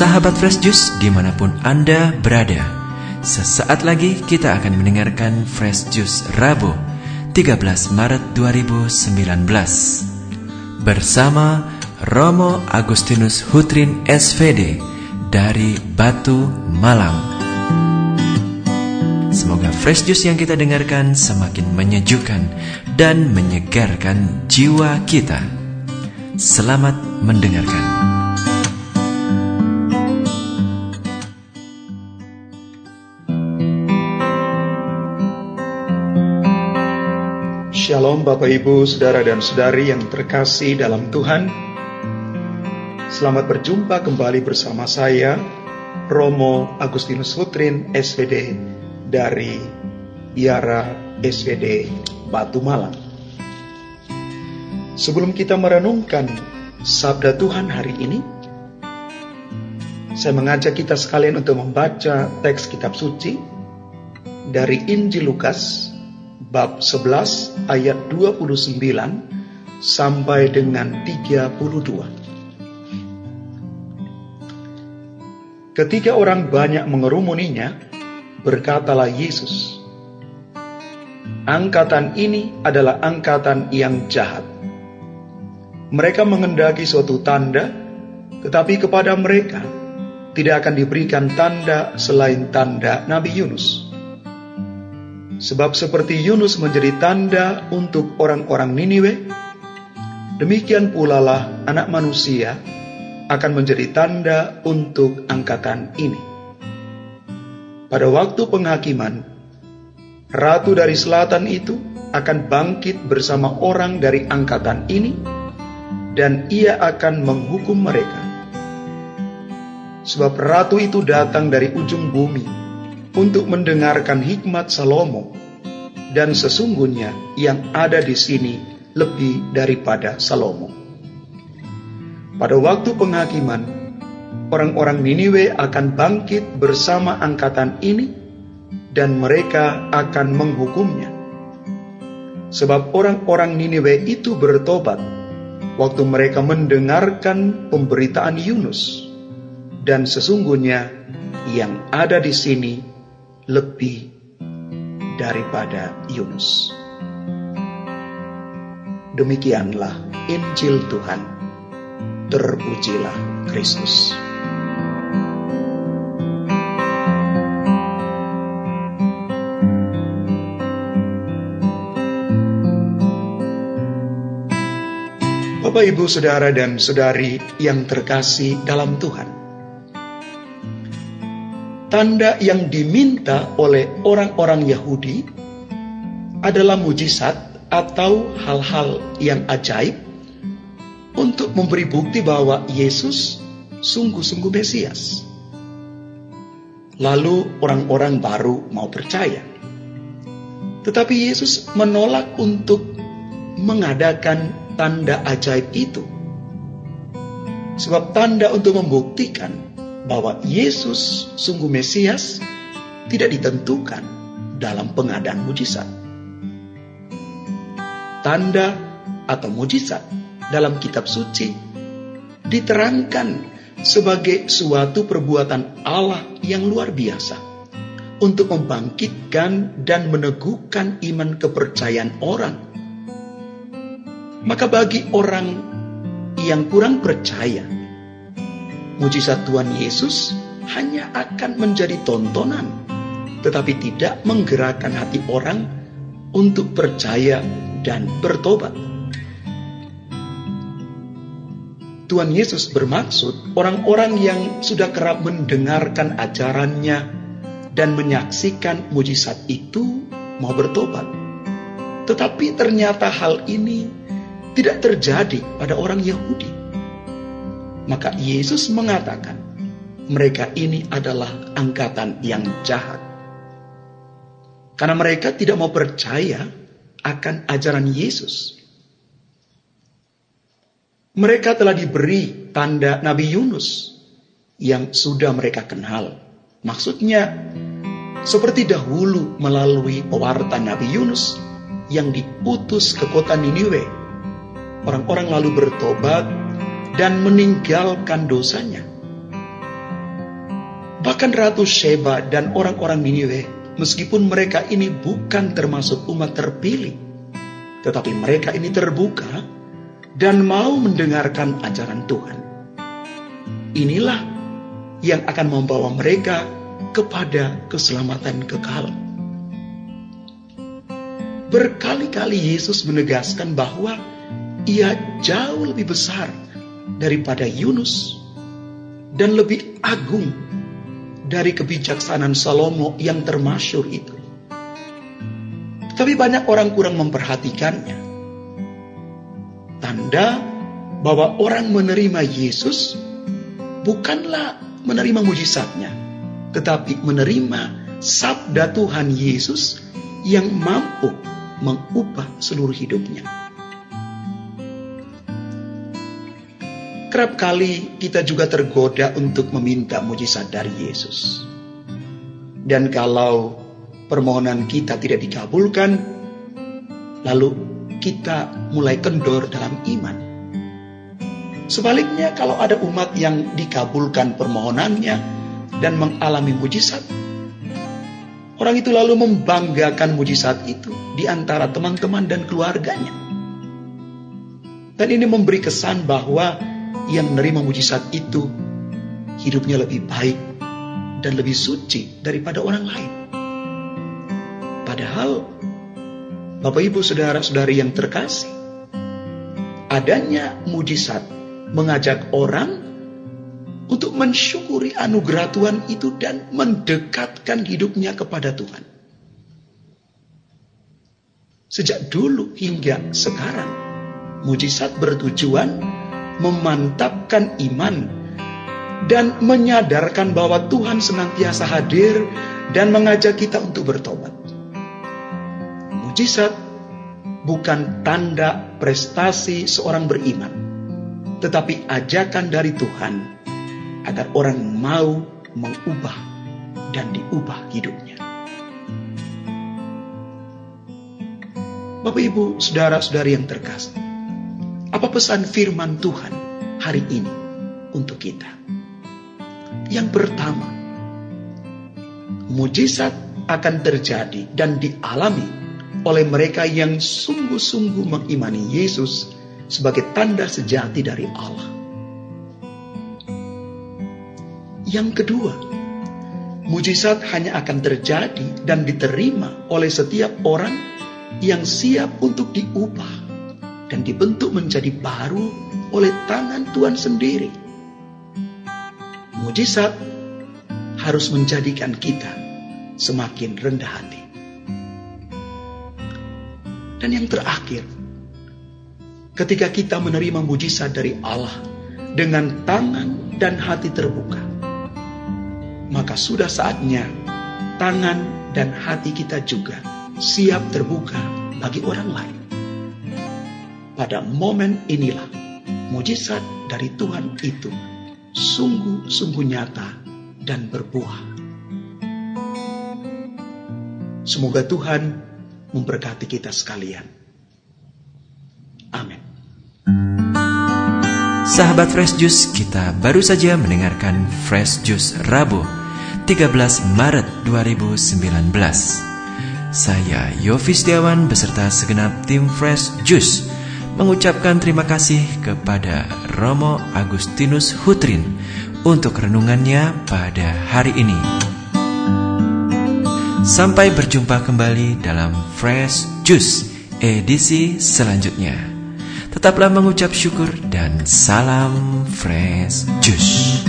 Sahabat Fresh Juice di mana pun Anda berada Sesaat lagi kita akan mendengarkan Fresh Juice Rabu 13 Maret 2019 Bersama Romo Agustinus Hutrin SVD dari Batu Malang. Semoga Fresh Juice yang kita dengarkan semakin menyejukkan dan menyegarkan jiwa kita. Selamat mendengarkan. Shalom Bapak Ibu, Saudara dan Saudari yang terkasih dalam Tuhan. Selamat berjumpa kembali bersama saya, Romo Agustinus Hutrin, SVD, dari Biara SVD Batu Malang. Sebelum kita merenungkan Sabda Tuhan hari ini, saya mengajak kita sekalian untuk membaca teks kitab suci dari Injil Lukas bab 11 ayat 29 sampai dengan 32. Ketika orang banyak mengerumuninya, berkatalah Yesus, Angkatan ini adalah angkatan yang jahat. Mereka mengendaki suatu tanda, tetapi kepada mereka tidak akan diberikan tanda selain tanda Nabi Yunus. Sebab seperti Yunus menjadi tanda untuk orang-orang Niniwe, demikian pula lah anak manusia akan menjadi tanda untuk angkatan ini. Pada waktu penghakiman, ratu dari selatan itu akan bangkit bersama orang dari angkatan ini, dan ia akan menghukum mereka. Sebab ratu itu datang dari ujung bumi untuk mendengarkan hikmat Salomo, dan sesungguhnya yang ada di sini lebih daripada Salomo. Pada waktu penghakiman, orang-orang Niniwe akan bangkit bersama angkatan ini, dan mereka akan menghukumnya. Sebab orang-orang Niniwe itu bertobat waktu mereka mendengarkan pemberitaan Yunus, dan sesungguhnya yang ada di sini lebih daripada Yunus. Demikianlah Injil Tuhan. Terpujilah Kristus. Bapak, Ibu, Saudara, dan Saudari yang terkasih dalam Tuhan tanda yang diminta oleh orang-orang Yahudi adalah mujizat atau hal-hal yang ajaib untuk memberi bukti bahwa Yesus sungguh-sungguh Mesias. Lalu orang-orang baru mau percaya. Tetapi Yesus menolak untuk mengadakan tanda ajaib itu. Sebab tanda untuk membuktikan bahwa Yesus sungguh Mesias tidak ditentukan dalam pengadaan mujizat. Tanda atau mujizat dalam kitab suci diterangkan sebagai suatu perbuatan Allah yang luar biasa untuk membangkitkan dan meneguhkan iman kepercayaan orang. Maka bagi orang yang kurang percaya, mujizat Tuhan Yesus hanya akan menjadi tontonan, tetapi tidak menggerakkan hati orang untuk percaya dan bertobat. Tuhan Yesus bermaksud orang-orang yang sudah kerap mendengarkan ajarannya dan menyaksikan mujizat itu mau bertobat. Tetapi ternyata hal ini tidak terjadi pada orang Yahudi. Maka Yesus mengatakan, mereka ini adalah angkatan yang jahat. Karena mereka tidak mau percaya akan ajaran Yesus. Mereka telah diberi tanda Nabi Yunus yang sudah mereka kenal. Maksudnya, seperti dahulu melalui pewarta Nabi Yunus yang diputus ke kota Niniwe. Orang-orang lalu bertobat dan meninggalkan dosanya. Bahkan Ratu Sheba dan orang-orang Niniwe, meskipun mereka ini bukan termasuk umat terpilih, tetapi mereka ini terbuka dan mau mendengarkan ajaran Tuhan. Inilah yang akan membawa mereka kepada keselamatan kekal. Berkali-kali Yesus menegaskan bahwa ia jauh lebih besar daripada Yunus dan lebih agung dari kebijaksanaan Salomo yang termasyur itu. Tapi banyak orang kurang memperhatikannya. Tanda bahwa orang menerima Yesus bukanlah menerima mujizatnya, tetapi menerima sabda Tuhan Yesus yang mampu mengubah seluruh hidupnya. Kerap kali kita juga tergoda untuk meminta mujizat dari Yesus. Dan kalau permohonan kita tidak dikabulkan, lalu kita mulai kendor dalam iman. Sebaliknya kalau ada umat yang dikabulkan permohonannya dan mengalami mujizat, orang itu lalu membanggakan mujizat itu di antara teman-teman dan keluarganya. Dan ini memberi kesan bahwa yang menerima mujizat itu hidupnya lebih baik dan lebih suci daripada orang lain. Padahal Bapak Ibu saudara-saudari yang terkasih, adanya mujizat mengajak orang untuk mensyukuri anugerah Tuhan itu dan mendekatkan hidupnya kepada Tuhan. Sejak dulu hingga sekarang, mujizat bertujuan memantapkan iman, dan menyadarkan bahwa Tuhan senantiasa hadir dan mengajak kita untuk bertobat. Mujizat bukan tanda prestasi seorang beriman, tetapi ajakan dari Tuhan agar orang mau mengubah dan diubah hidupnya. Bapak, ibu, saudara-saudari yang terkasih, apa pesan firman Tuhan hari ini untuk kita? Yang pertama, mujizat akan terjadi dan dialami oleh mereka yang sungguh-sungguh mengimani Yesus sebagai tanda sejati dari Allah. Yang kedua, mujizat hanya akan terjadi dan diterima oleh setiap orang yang siap untuk diubah dan dibentuk menjadi baru oleh tangan Tuhan sendiri. Mujizat harus menjadikan kita semakin rendah hati. Dan yang terakhir, ketika kita menerima mujizat dari Allah dengan tangan dan hati terbuka, maka sudah saatnya tangan dan hati kita juga siap terbuka bagi orang lain. Pada momen inilah mujizat dari Tuhan itu sungguh-sungguh nyata dan berbuah. Semoga Tuhan memberkati kita sekalian. Amin. Sahabat Fresh Juice, kita baru saja mendengarkan Fresh Juice Rabu 13 Maret 2019. Saya Yofi Setiawan beserta segenap tim Fresh Juice mengucapkan terima kasih kepada Romo Agustinus Hutrin untuk renungannya pada hari ini. Sampai berjumpa kembali dalam Fresh Juice edisi selanjutnya. Tetaplah mengucap syukur dan salam Fresh Juice.